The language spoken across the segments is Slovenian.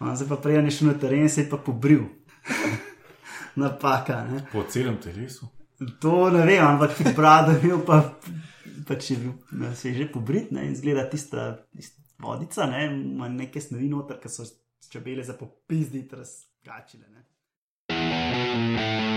On se pa prej ni šel na teren, se je pa pobril. Napaka. Ne? Po celem telesu. To ne vem, ampak brado je bil pa. Pa če bil, ne, se je že pobrit ne, in zgleda tista, tista vodica, ne, ima neke snovi noter, ki so čebele za popizdi razgačile. Ne.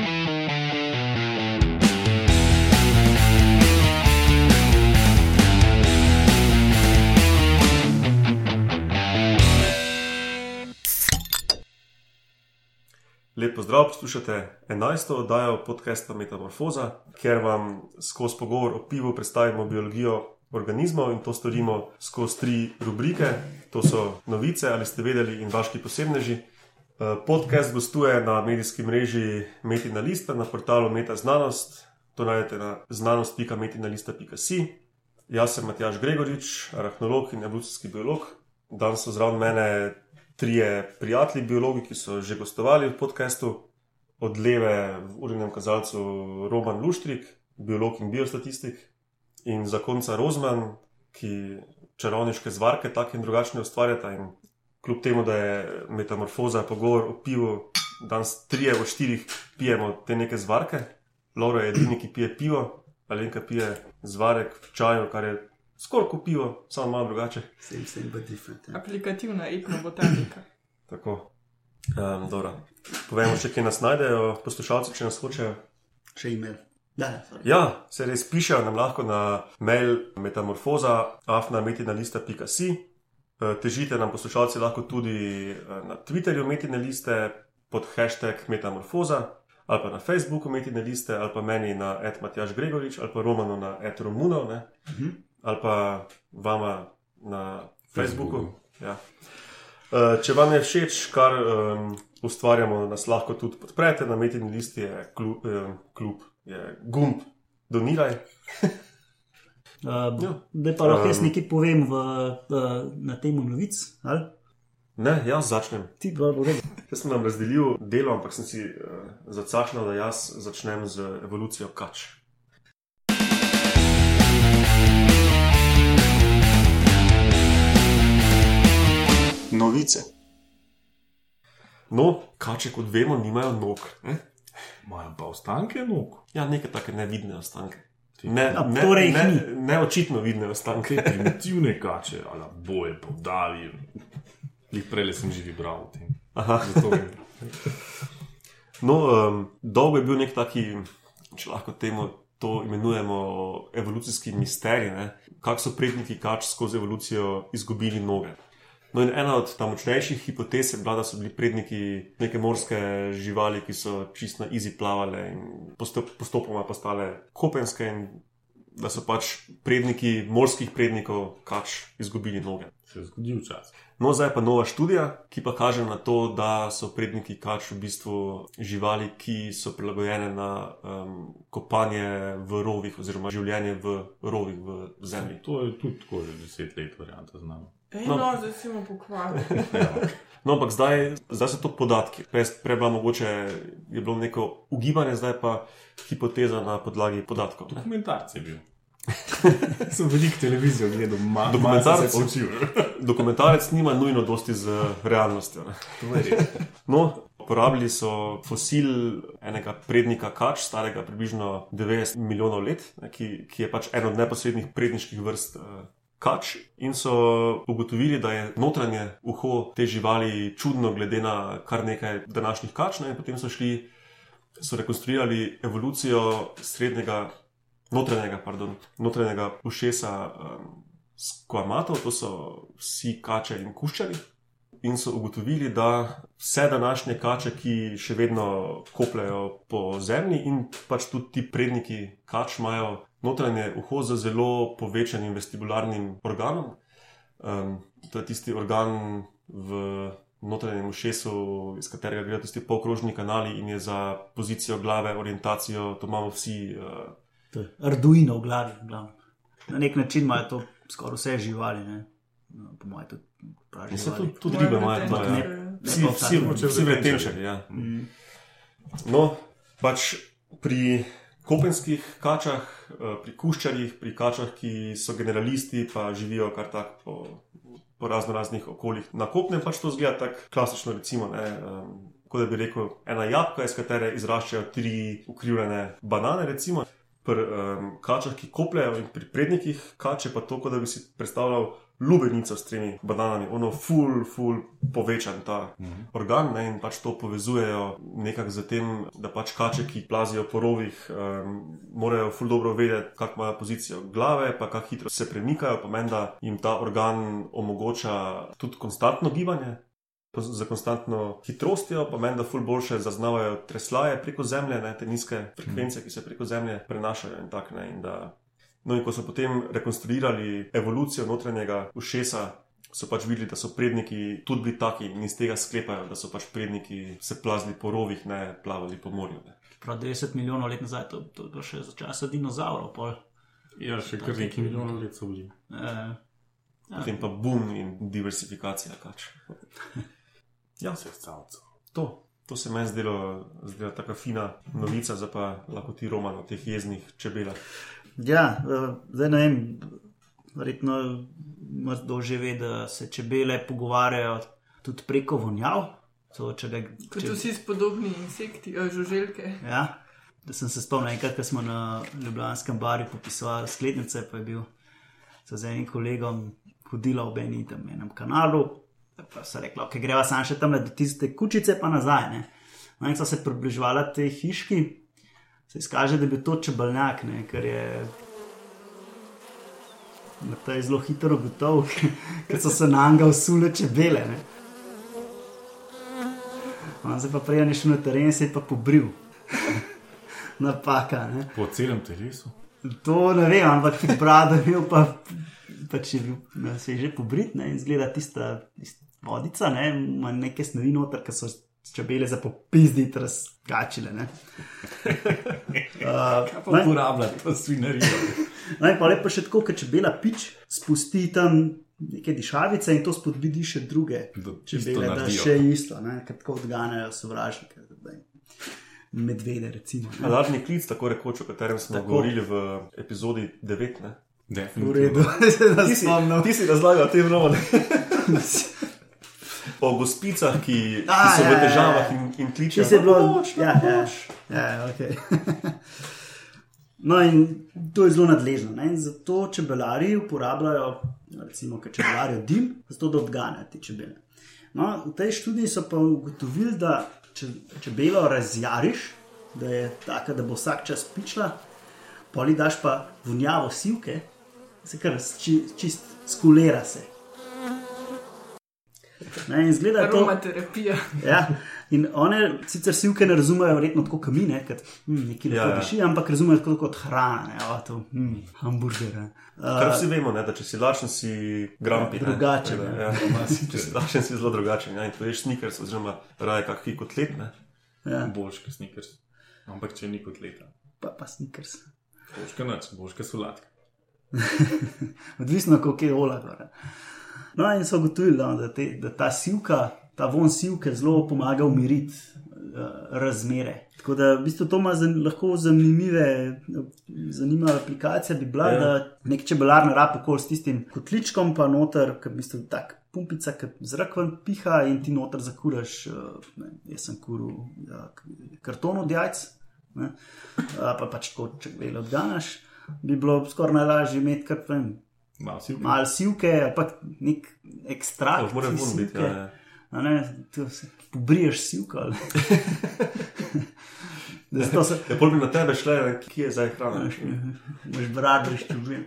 Lep pozdrav, poslušate 11. oddajo podcasta Metamorfoza, kjer vam skozi pogovor o pivu predstavimo biologijo organizmov in to storimo skozi tri rubrike: to so novice, ali ste vedeli, in vaški posebneži. Eh, Podcast gostuje na medijski mreži Metina Lista na portalu Meta Znanost, to najdete na znanost.metinalista.si. Jaz sem Matjaš Gregorič, arahnolog in evolucijski biolog. Danes so zraven mene trije prijatelji, biologi, ki so že gostovali v podkastu, od leve v urnem kazalcu Roman Luštrik, biolog in biostatistik, in za konca Rozman, ki čarovniške zvarke tako in drugačne ustvarjata. In kljub temu, da je metamorfoza, pogovor o pivu, danes trije od štirih pijemo te neke zvarke, Laura je edini, ki pije pivo, Alenka pije zvarek v čaju, kar je skoraj kot pivo, samo malo drugače. Same, same, but different. Ja. Aplikativna etnobotanika. Tako. Um, dobro. Povejmo še, kje nas najdejo poslušalci, če nas hočejo. Še imel. Da, sorry. Ja, se res pišejo nam lahko na mail metamorfoza, afnametinalista.si. Eh, Težite nam poslušalci lahko tudi eh, na Twitterju Metine liste pod hashtag metamorfoza, ali pa na Facebooku Metine liste, ali pa meni na etmatjaš Gregorič, ali pa Romano na etromunov, ne? Ali pa vama na Facebooku. Ja. Eh, Če vam je všeč, kar um, ustvarjamo, nas lahko tudi podprete. Na Metini listi je klub, um, klub je gumb, doniraj. Uh, Ja. da pa lahko jaz Um, nekaj povem v, uh, na temu novic. Ali? Ne, jaz začnem. Ti pa bo rekel. Jaz sem nam razdelil delo, ampak sem si uh, zacahnil, da jaz začnem z evolucijo kač. Novice. No, kače, kot vemo, nimajo nog. Ne? Imajo pa ostanke nog. Ja, neke take nevidne ostanke. Ne, A, ne, torej ne, ni. ne očitno vidne ostanke. Primitivne kače, ali boje, povdavi. Jih prej sem že vibral o tem. No, um, dolgo je bil nek taki, če lahko temu to imenujemo, evolucijski misterij, ne? kako so predniki kač skozi evolucijo izgubili noge. No, in ena od tam močnejših hipotez je bila, da so bili predniki neke morske živali, ki so čist na izi plavale in postop, postopoma postale kopenske, da so pač predniki morskih prednikov kač izgubili noge. Se je zgodil čas. No, zdaj pa nova študija, ki pa kaže na to, da so predniki kač v bistvu živali, ki so prilagojene na um, kopanje v rovih, oziroma življenje v rovih v zemlji. To je tudi tako že deset let, varianta znano. Ej, No. no, zdaj si mu pokvaril. No, ampak zdaj, zdaj so to podatki. Prej prej je bilo mogoče je bilo neko ugibanje, zdaj pa hipoteza na podlagi podatkov. ne. Dokumentarc je bil. sem veliko televizijo gledal, malo Dokumentarec? se učil. Dokumentarec nima nujno dosti z realnostjo. No, uporabili so fosil enega prednika kač, starega približno 90 milijonov let, ki, ki je pač en od neposrednih predniških vrst uh, kač, in so ugotovili, da je notranje uho te živali čudno, glede na kar nekaj današnjih kač. Ne, potem so šli, so rekonstruirali evolucijo srednjega, notranjega, pardon, notranjega ušesa um, skvamatov, to so vsi kače in kuščari in so ugotovili, da vse današnje kače, ki še vedno kopljajo po zemlji, in pač tudi ti predniki kač imajo notranje uho z zelo povečanim vestibularnim organom. Um, to je tisti organ v notranjem ušesu, iz katerega grejo tisti polkrožni kanali in je za pozicijo glave, orientacijo, to imamo vsi. Uh, To je Arduino v glavi. v glavnem. Na nek način imajo to skoraj vse živali. Ne? No, po mojem, tudi pravi. Živali. tudi, tudi ribe imajo to. Ja. ne- Vsi, vsi, vsi vretenčari. Ja. Mm. No, pač pri kopenskih kačah, eh, pri kuščarjih, pri kačah, ki so generalisti, pa živijo kar tako po, po razno raznih okoljih. Na kopnem pač to zgleda tako klasično, recimo, ne, um, kot da bi rekel, ena jabka, iz katere izraščajo tri ukrivljene banane, recimo. Pri um, kačah, ki kopljajo, in pri prednikih kače, pa to, da bi si predstavljal lubenico s tremi bananami, ono full, full povečan ta Mhm. organ ne, in pač to povezujejo nekako z tem, da pač kače, ki plazijo po rovih, um, morajo full dobro vedeti, kako imajo pozicijo glave, pa kako hitro se premikajo, pa meni, da jim ta organ omogoča tudi konstantno gibanje. Za konstantno hitrostjo, pa meni, da ful boljše zaznavajo treslaje preko zemlje, ne, te nizke frekvence, ki se preko zemlje prenašajo in tako da, no, in ko so potem rekonstruirali evolucijo notranjega ušesa, so pač videli, da so predniki tudi bili taki in iz tega sklepajo, da so pač predniki se plazili po rovih, ne plavali po morju. Ne. Prav 90 milijonov let nazaj, to, to je bilo še za časa dinozaurov. Pol. Ja, še kar nekaj milijonov let so bili. Eh, Potem pa boom in diversifikacija kač. Ja, Vse stavce. to. To se meni zdelo, zdelo tako fina novica, zdaj pa lahko ti roman o teh jeznih čebelah. Ja, eh, zdaj ne vem, verjetno kdo že ve, da se čebele pogovarjajo tudi preko vonjav. So, če le, Kot vsi spodobni insekti, eh, žuželke. Ja, da sem se spomnil, enkrat, ko smo na Ljubljanskem barju popisovali sklednice, pa je bil so z enim kolegom hodila ob eni tam enem kanalu. Pa so rekla, ok, greva sam še tam do tiste kučice, pa nazaj. Ne. No, in so se približvala tej hiški, se izkaže, da je bil to čebeljak, ne, ker je. Na to zelo hitro ugotovil, ker so se na njega usule čebele. Ne. On se pa prej ni šel na teren, se je pa pobril. Napaka. Ne. Po celem telesu. To ne vem, ampak brado je bil pa, pač je bil, se je že pobrit ne, in zgleda tista, tista vodica, ne, ima neke snovi noter, ki so čebele za popizdi razkačile. Ne. Uh, Pa uporabljati to svinarijo. In pa lepo še tako, ker čebela pič spusti tam neke dišavice in to spodbudi še druge isto čebele, da naredijo. še isto, ne, ker tako odganjajo sovražnike. Medvede, recimo. Alarmni klic, tako rekoč, o katerem smo Tako. govorili v epizodi 9. Ne? V Definitivno. redu, da Ti se si, spomnim. ti si razlagal tem romanu. O gospicah, ki, A, ki so ja, v ja, težavah ja. in, in Če kličejo. se je bilo, "Na pomoč, na ja, ja, pomoč." ja, okay. No, in to je zelo nadležno. Ne? In zato čebelari uporabljajo, recimo, čebelarijo dim, zato da odganjajo te čebele. No, v tej študiji so pa ugotovili, da če čebelo razjariš, da je taka, da bo vsak čas pičla, poli daš pa vonjavo sivke, se kar či, čist skulera se. Ne, in zgleda to. Aromaterapija. Ja, in one sicer sivke ne razumejo, verjetno tako kot mi, ne, kot hm, neki Ja, lepo ja. diši, ampak razumejo tako kot hrana, ne, o, to, hm, hamburger. ne. Kar Uh, vsi vemo, ne, da če si lačen, si grampi. ne. Drugačen, Tako da, ne. Ja, če si lačen, si zelo drugačen. Ja, in poješ snikers, oziroma raje kakšen kotlet. Ne. ja, Božke snikers. Ampak če ni kot leta. pa, pa snikers. Božke noč, božke sladke. Odvisno, koliko je ola. gor, ne. No, in so ugotovili, no, da, te, da ta sivka, ta von sivke zelo pomaga umiriti uh, razmere. Tako da v bistvu to ima zan, lahko zanimive, zanimiva aplikacija bi bila, Ja. da nek čebelar narab okol s tistim kotličkom, pa noter, ki v bistvu tak pumpica, ki zrak ven piha in ti noter zakuraš, uh, ne, jaz sem kuril ja, karton od jajc, ne, pa pač tako, če vele odganaš, bi bilo skoraj najlažje imeti kar vem, Malo si malo sivke, ali pa nek ekstrakt. To mora iz vun biti. sivke. Ja, ja. A Ne, se pobriješ sivko. Da se to se. Ja, pol bi na tebe šle, kje je zdaj hrana. Imaš brado, ščujem.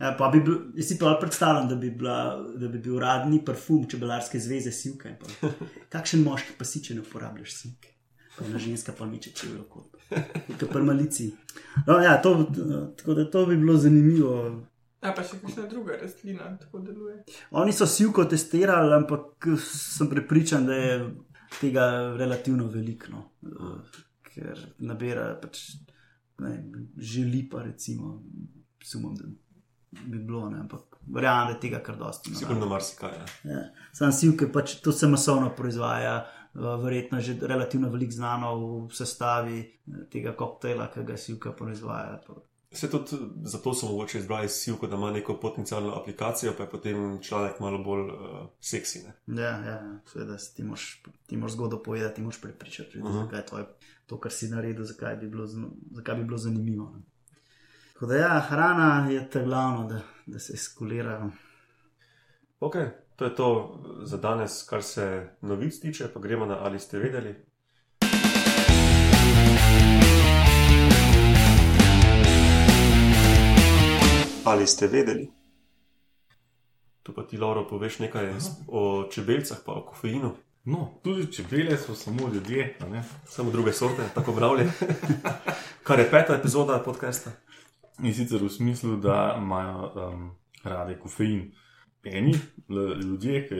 Ja, pa bi bil, jaz si pa predstavljam, da bi, bila, da bi bil uradni parfum čebelarske zveze sivke. Pa. Kakšen moški pa si, če ne uporabljaš sivke? Pa ena ženska pa meče čevlje okoli. Kot pri malici. No, ja, to, tako da to bi bilo zanimivo. A pa še kakšna druga rastlina tako deluje. Oni so sivko testirali, ampak sem prepričan, da je tega relativno veliko. No. Ker nabira pač, ne, želi pa recimo, sumom, da bi bilo, ne, ampak verjamem, da je tega kar dosti. Sigurno marsikaj. Ja. Ja. Sam sivke pač to se masovno proizvaja, verjetno že relativno veliko znano v sestavi eh, tega koktejla, ki ga sivka proizvaja. Se tudi zato so mogoče izbrali silko, da ima neko potencijalno aplikacijo, pa je potem članek malo bolj uh, seksi. Ne? Ja, ja, ja. seveda ti moš, ti moš zgodbo povedati, ti moš prepričati, uh Mhm. -huh. zakaj je tvoje, to, kar si naredil, zakaj bi bilo, zakaj bi bilo zanimivo. Ne. Tako da ja, hrana je ta glavno, da, da se skulirajo. Ok, to je to za danes, kar se novic tiče, pa gremo na ali ste vedeli. Ali ste vedeli? Tu pa ti, Lauro, poveš nekaj o čebeljcah, pa o kofeinu, No, tudi čebele so samo ljudje. a ne? samo druge sorte, tako mravlje. Kar je peta epizoda podcasta. In sicer v smislu, da imajo um, radi kofein. Eni ljudje, ki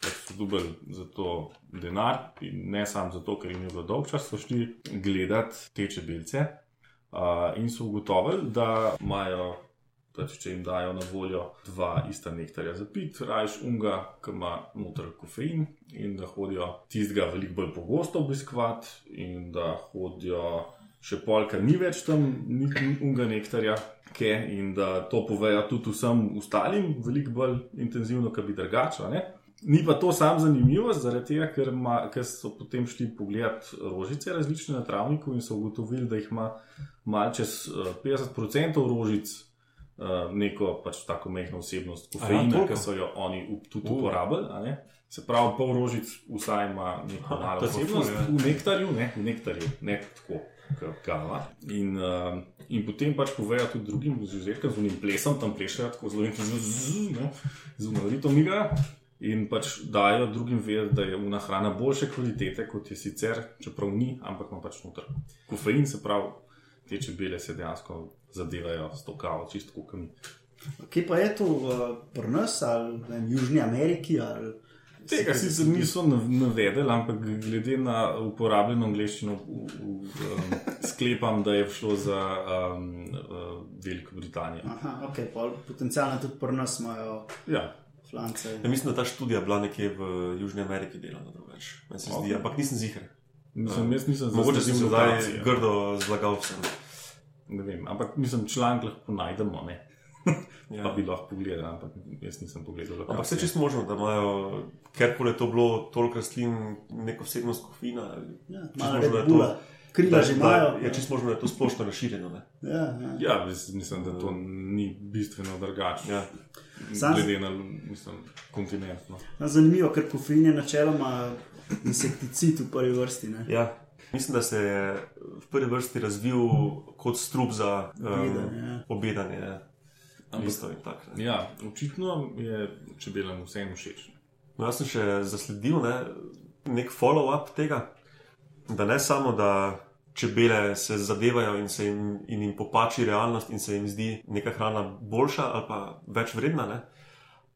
pač so dobili za to denar, in ne samo zato, ker jim je bilo dolg čas, so šli gledati te čebelce uh, in so ugotovili, da imajo. Pač, če jim dajo na voljo dva ista nektarja za pit, rajš unga, ki ima noter kofein, in da hodijo tistega veliko bolj pogosto obiskovati, in da hodijo še polka, ni več tam ni unga nektarja, ke, in da to povejo tudi vsem ostalim, veliko bolj intenzivno, kot bi drugače. Ni pa to sam zanimivo, zaradi tega, ker, ma, ker so potem šli pogledat rožice različne na travniku in so ugotovili, da jih ima malce čez eh, 50% rožic eh, neko pač tako mehko vsebnost kofeina, ki so jo oni up- tudi Uh. uporabili. Se pravi, pol rožic vsaj ima neko malo ful, ja. v nektarju, ne, v nektarju, ne tako. Kava. In, uh, in potem pač povejo tudi drugim žuželkam z unim plesom, tam plešajo tako zelo intenzivno, z unoritom igra. In pač dajo drugim vedeti, da je una hrana boljše kvalitete, kot je sicer, čeprav ni, ampak ima pač noter. Kofein, se pravi, te čebele se dejansko zadevajo s to kavo, čisto kot mi. Kje pa je to pri nas ali ne, v Južni Ameriki? Ali, Tega sicer niso nav- navedeli, ampak glede na uporabljeno angliščino v- v- um, sklepam, da je šlo za um, uh, Veliko Britanijo. Aha, ok, pol potencialno tudi pri nas imajo Ja, flance. Ja, mislim, da ta študija bila nekje v Južni Ameriki delana drugače. Meni se zdi, Ok. ampak nisem ziger. Mislim, jaz nisem Mogoče sem se zdaj grdo zlagal vsem. Ne vem, ampak mislim, članek lahko najdemo, ne? Ja. pa bi lahko pogledali, ampak jaz nisem pogledal. Ampak lokacije. se čisto možno, da imajo, ker koli je to bilo, toliko rastlin, neko vsebnost kofeina. Ja, možno, da je to- krila že imajo. Je čisto možno, da je to splošno razširjeno. Ne? Ja, ja. Ja, mislim, da to ni bistveno drugače. Ja. Sam- Glede na mislim, kontinent. No. No, zanimivo, ker kofein je načeloma insekticid v prvi vrsti. Ne? Ja. Mislim, da se je v prvi vrsti razvil kot strup za um, Obedanje, ja. obedanje. Ja. Ampak- tak, ne. Ja, očitno je čebelam vsem všeč. No, jaz sem še zasledil ne, nek follow-up tega, da ne samo, da čebele se zadevajo in se jim, in jim popači realnost in se jim zdi neka hrana boljša ali pa več vredna. Ne.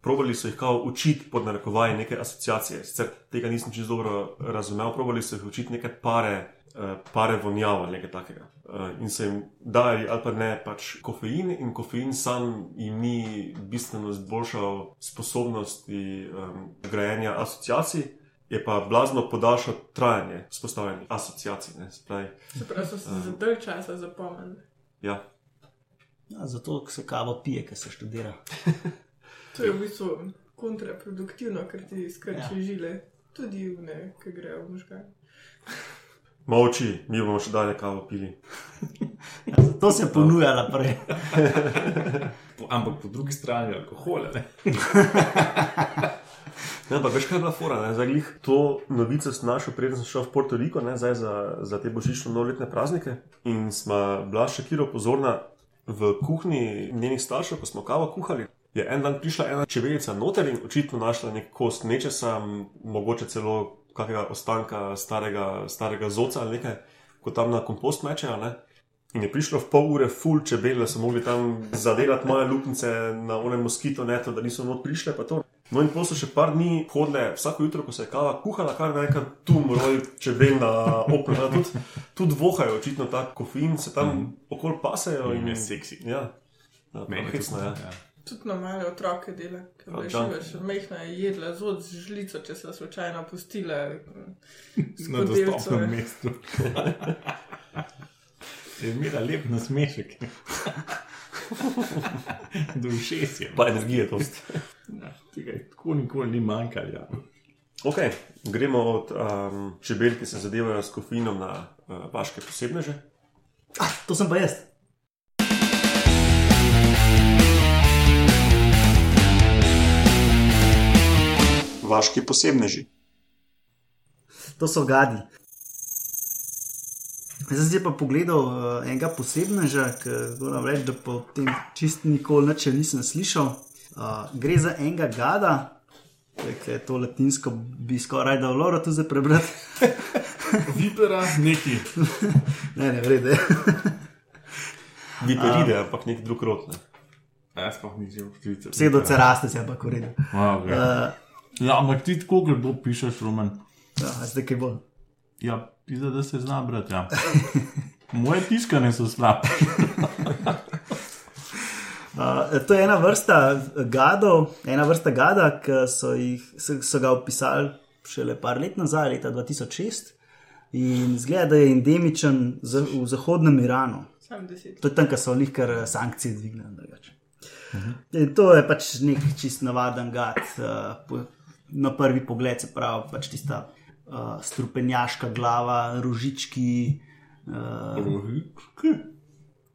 Probali so jih kao učiti pod narekovaji neke asociacije. Sicer tega nisem čisto dobro razumel, probali so jih učiti neke pare. eh, Pare vonjav ali nekaj takega. Eh, In se jim dali, ali pa ne, pač kofein, in kofein sam jim ni bistveno izboljšal sposobnosti um, grajenja asociacij, je pa blazno podaljšal trajanje vzpostavljenih asociacij. Ne, se pravi, so se za dolg časa zapomnili. ja, Ja, zato se kavo pije, ker se študira. To je v bistvu kontraproduktivno, ker ti skrči Ja. žile, tudi v ne, ki grejo v možgane. Moči, mi bomo še dalje kavo pili. Ja, zato se ponuja naprej. Po- Ampak po drugi strani alkohol. Ne? Ne, ampak veš, kaj je bila fora? Ne? Zdaj, glih, to novico sem našel, preden sem šel v Puerto Rico, ne? zdaj za, za te božično-novoletne praznike. In smo bila še kiro pozorna v kuhinji njenih staršev, ko smo kavo kuhali. Je en dan prišla ena čebelica noter in očitno našla nek kost nečesa, mogoče celo kakega ostanka starega, starega zoca ali nekaj, ko tam na kompost mečejo. Ne? In je prišlo v pol ure, full čebel, da so mogli tam zadelati moje luknjice na onem moskito neto, da niso not prišle. pa. No, in potem so še par dni hodile, vsako jutro, ko se je kava kuhala, kar nekaj tu moroj čebel na da Tudi, tudi vohajo, očitno ta kofein se tam mm. okoli pasejo. In je seksi. Ja, ja Meni je hecno, ja. ja. Tudi na male otroke dela, ker veš, junkie. veš, mehna je jedla zod z žlico, če se slučajno pustila. Na dostopnem mestu. Je imela lep nasmešek. Dušes je. Pa energije dosti. Ja, tega je tako nikoli ni manjkalo. Ja. Ok, gremo od um, čebel, ki se zadevajo s kofeinom, na uh, vaše posebneže. Ah, to sem pa jaz. Vaški posebneži. To so gadi. Zdaj sem si pa pogledal uh, enega posebneža, ki moram reči, da po tem čist nikoli nič še nisem slišal. Uh, gre za enega gada, ki je to latinsko, bi skoraj da vloro tu zdaj prebrati. Vipera, neki. ne, ne, vrede. Viperide, ampak nek drug rod. Ne? Jaz pa nisem. Vse do ceraste se je pa koredi. Okay. Uh, Ja, ampak ti tako grdo pišeš, Roman. ja, a zdaj kaj bo. Ja, pisa, da se zna brati. Ja. Moje tiskane so slabe. Uh, to je ena vrsta gadov, ena vrsta gada, ki so, jih, so, so ga opisali šele par let nazaj, leta 2006. In zgleda, da je endemičen za, v zahodnem Iranu. To je tam, kjer so njih kar sankcije dvignili. In to je pač nek čist navaden gad. Uh, na prvi pogled se pravi, pač tista uh, strupenjaška glava, rožički. Uh,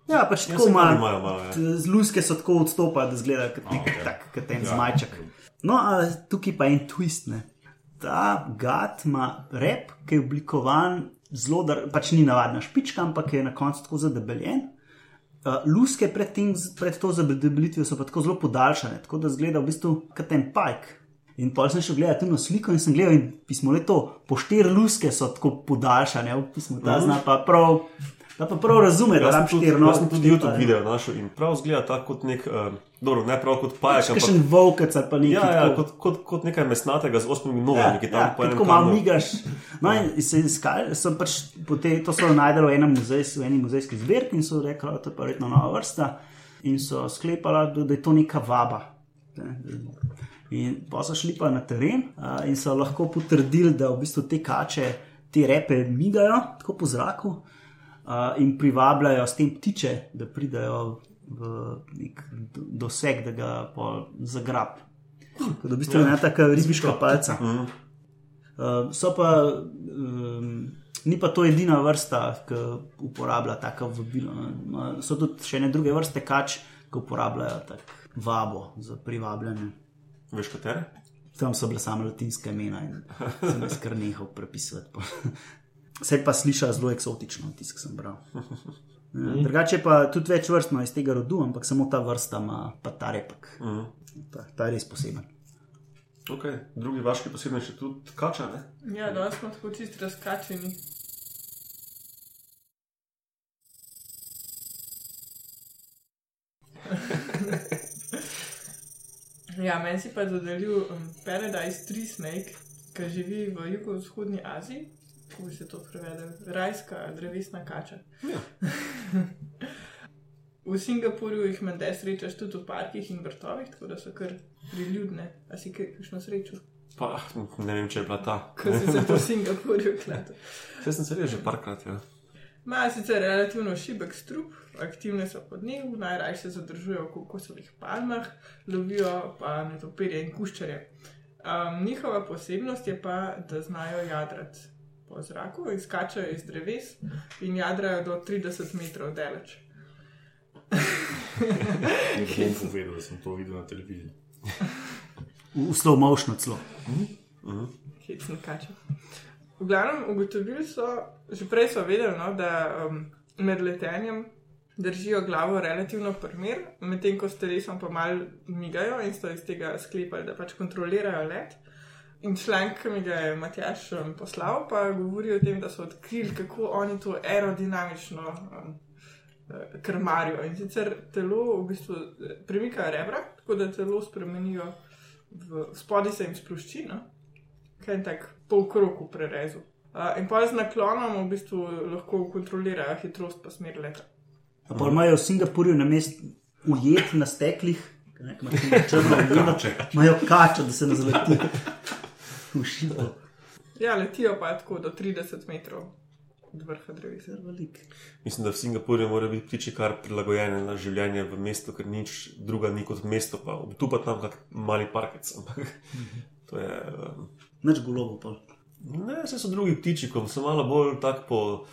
ja, pač tako se malo. malo, ja. T- Z luske so tako odstopali, da zgleda kot nek okej. tak, kot en Ja. zmajček. No, a tukaj pa je en twist. Ne. Ta gad ima rep, ki je oblikovan zelo, da pač ni navadna špička, ampak je na koncu tako zadebeljen. Uh, luske pred, tem, pred to zadebelitvijo so pa tako zelo podaljšane, tako da zgleda v bistvu kot en pajk. In pol sem šel gledati na sliko in sem gledal, in pismo le to, po štiri luske so tako podaljšane, v pismu ta zna pa prav, da pa prav razume, da sem štiri jaz sem tudi YouTube video našel in prav zgleda tako kot nek, um, dobro, ne prav kot pajek, Še ampak en volkec ali pa nekaj. ja, ja, kot, kot, kot nekaj mesnatega z osmimi Ja, nogami, ki tam ja, po enem tako malo migaš. No, in se iskali, so pač potem, to so najdeli v enem muzej, v eni muzejski zbirki in so rekli, da je to verjetno nova vrsta. In so sklepali, da, da je to neka vaba. In pa so šli pa na teren a, in so lahko potrdili, da v bistvu te kače, te repe migajo tako po zraku a, in privabljajo s tem ptiče, da pridajo v nek do- doseg, da ga zagrab. Tako da v bistvu je ena taka ribiška palca. Uh, so pa, um, ni pa to edina vrsta, ki uporablja tako vabilo. Ma, So tudi še ne druge vrste kač, ki uporabljajo tako vabo za privabljanje. Veš katere? Tam so bile samo latinske imena in sem jih kar nehal prepisovati. pol. Se pa sliša zelo eksotično, tisk sem bral. Ja, Drugače je pa tudi več vrst no, iz tega rodu, ampak samo ta vrsta ima pa ta repek. Mhm. Ta, ta je res poseben. Okay. Drugi vaški posebni še tudi kača, ne? Ja, danes smo tako čist razkačeni. Ja, meni si pa dodelil um, Paradise Tree Snake, ki živi v jugovzhodni Aziji. Kako bi se to prevedel? Rajska drevesna kača. Ja. v Singapurju jih menda srečaš tudi v parkih in vrtovih, tako da so kar priljudne. A si kaj kakšno srečo? Pa, ne vem, če je bila ta. Ko si se po Singapurju kletel. Vse sem se že parkrat, ja. Imajo sicer relativno šibek strup, aktivne so pod njim, najraje se zadržujejo v kokosovih palmah, lovijo pa netopirje in kuščarje. Um, njihova posebnost je pa, da znajo jadrati po zraku, izkačajo iz dreves in jadrajo do 30 metrov daleč. Ne bom povedal, da sem to videl na televiziji. V, slow motion celo. hecne kače. V glavnem, ugotovili so, že prej so vedeli, no, da um, med letenjem držijo glavo relativno primer, medtem ko s telesom pa mal migajo in so iz tega sklepali, da pač kontrolirajo let. In članek, ki mi ga je Matjaš um, poslal, pa govori o tem, da so odkrili, kako oni to aerodinamično um, eh, krmarijo. In sicer telo v bistvu eh, premikajo rebra, tako da telo spremenijo, v spodaj se jim sprošči, no? Kaj tak polkrog v prerezu. Uh, in pa z naklonom v bistvu lahko kontrolirajo hitrost pa smer leta. Pa pol imajo v Singapurju na mestu ujet na steklih, črno ujeno, imajo kačo, da se ne zaleti. V šipo. Ja, letijo pa tako do 30 metrov od vrha drevesa. Mislim, da v Singapurju mora biti ptiči kar prilagojene na življenje v mestu, ker nič druga ni kot mesto, pa tu pa tam kak mali parkec. Ampak to je. Um, Nič golobo pa. ne, vse so drugi ptiči, ko so malo bolj tak po,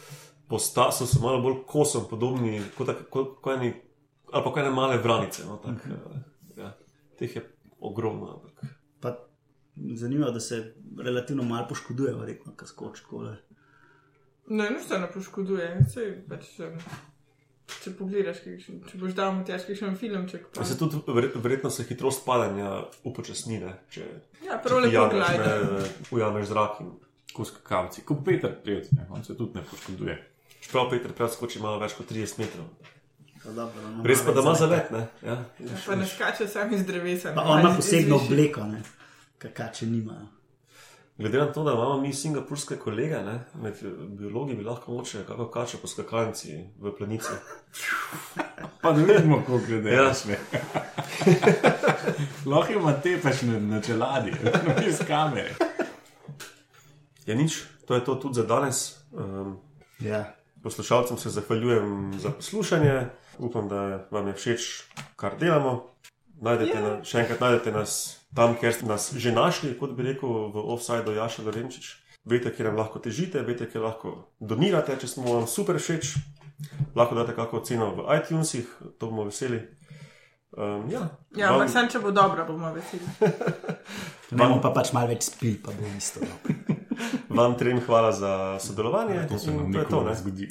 po stasu, so malo bolj kosom podobni, kot, tak, kot, kot eni, ali pa kot ene male vranice. No, tak, uh, ja. Teh je ogromno. Ampak. Pa zanimivo, da se relativno malo poškoduje, verjetno, kaj skoči kole. Ne, nič se ne poškoduje. Sej, pač, um, če pogledaš, kakšen, če boš dal mu težki še en filmček. Pa... Se tudi verje- verjetno se hitrost padanja upočasni, ne, če Ja, prav lepo gledaj. ne, ujameš zrak. In... Ko skakavci, kot Peter Pevc, ne, on se tudi ne poškoduje. Čeprav Peter preskoči malo več kot 30 metrov. Dobro, ima Res pa, da ima zalet, ne? Ja, Ja, pa ne skače sam iz drevesa. Pa on ima posebno obleko, ne? kakače nimajo. Glede na to, da imamo mi singapurske kolege, ne, med biologi bi lahko moče kako kače po skakalnici v planici. Pa ne vidimo, koliko glede Ja. ja. sme. Lahko ima tepeš na, na čeladi, iz kamere. Je nič, to je to tudi za danes. Um, Ja. poslušalcem se zahvaljujem za poslušanje, upam, da vam je všeč, kar delamo. Najdete na, še enkrat najdete nas tam, kjer ste nas že našli, kot bi rekel, v offsajdu Jaša Lorenčič. Veste, kje nam lahko težite, veste, kje lahko donirate, če smo vam super všeč. Lahko date kakšno oceno v iTunesih, to bomo veseli. Um, ja, Ja, vam- ampak sem, če bo dobro, bomo veseli. Bomo pa pač malo več spili, pa bo isto. dobro. Vam trem hvala za sodelovanje. To se in nam to je to, nikoli ne ne. zgodi.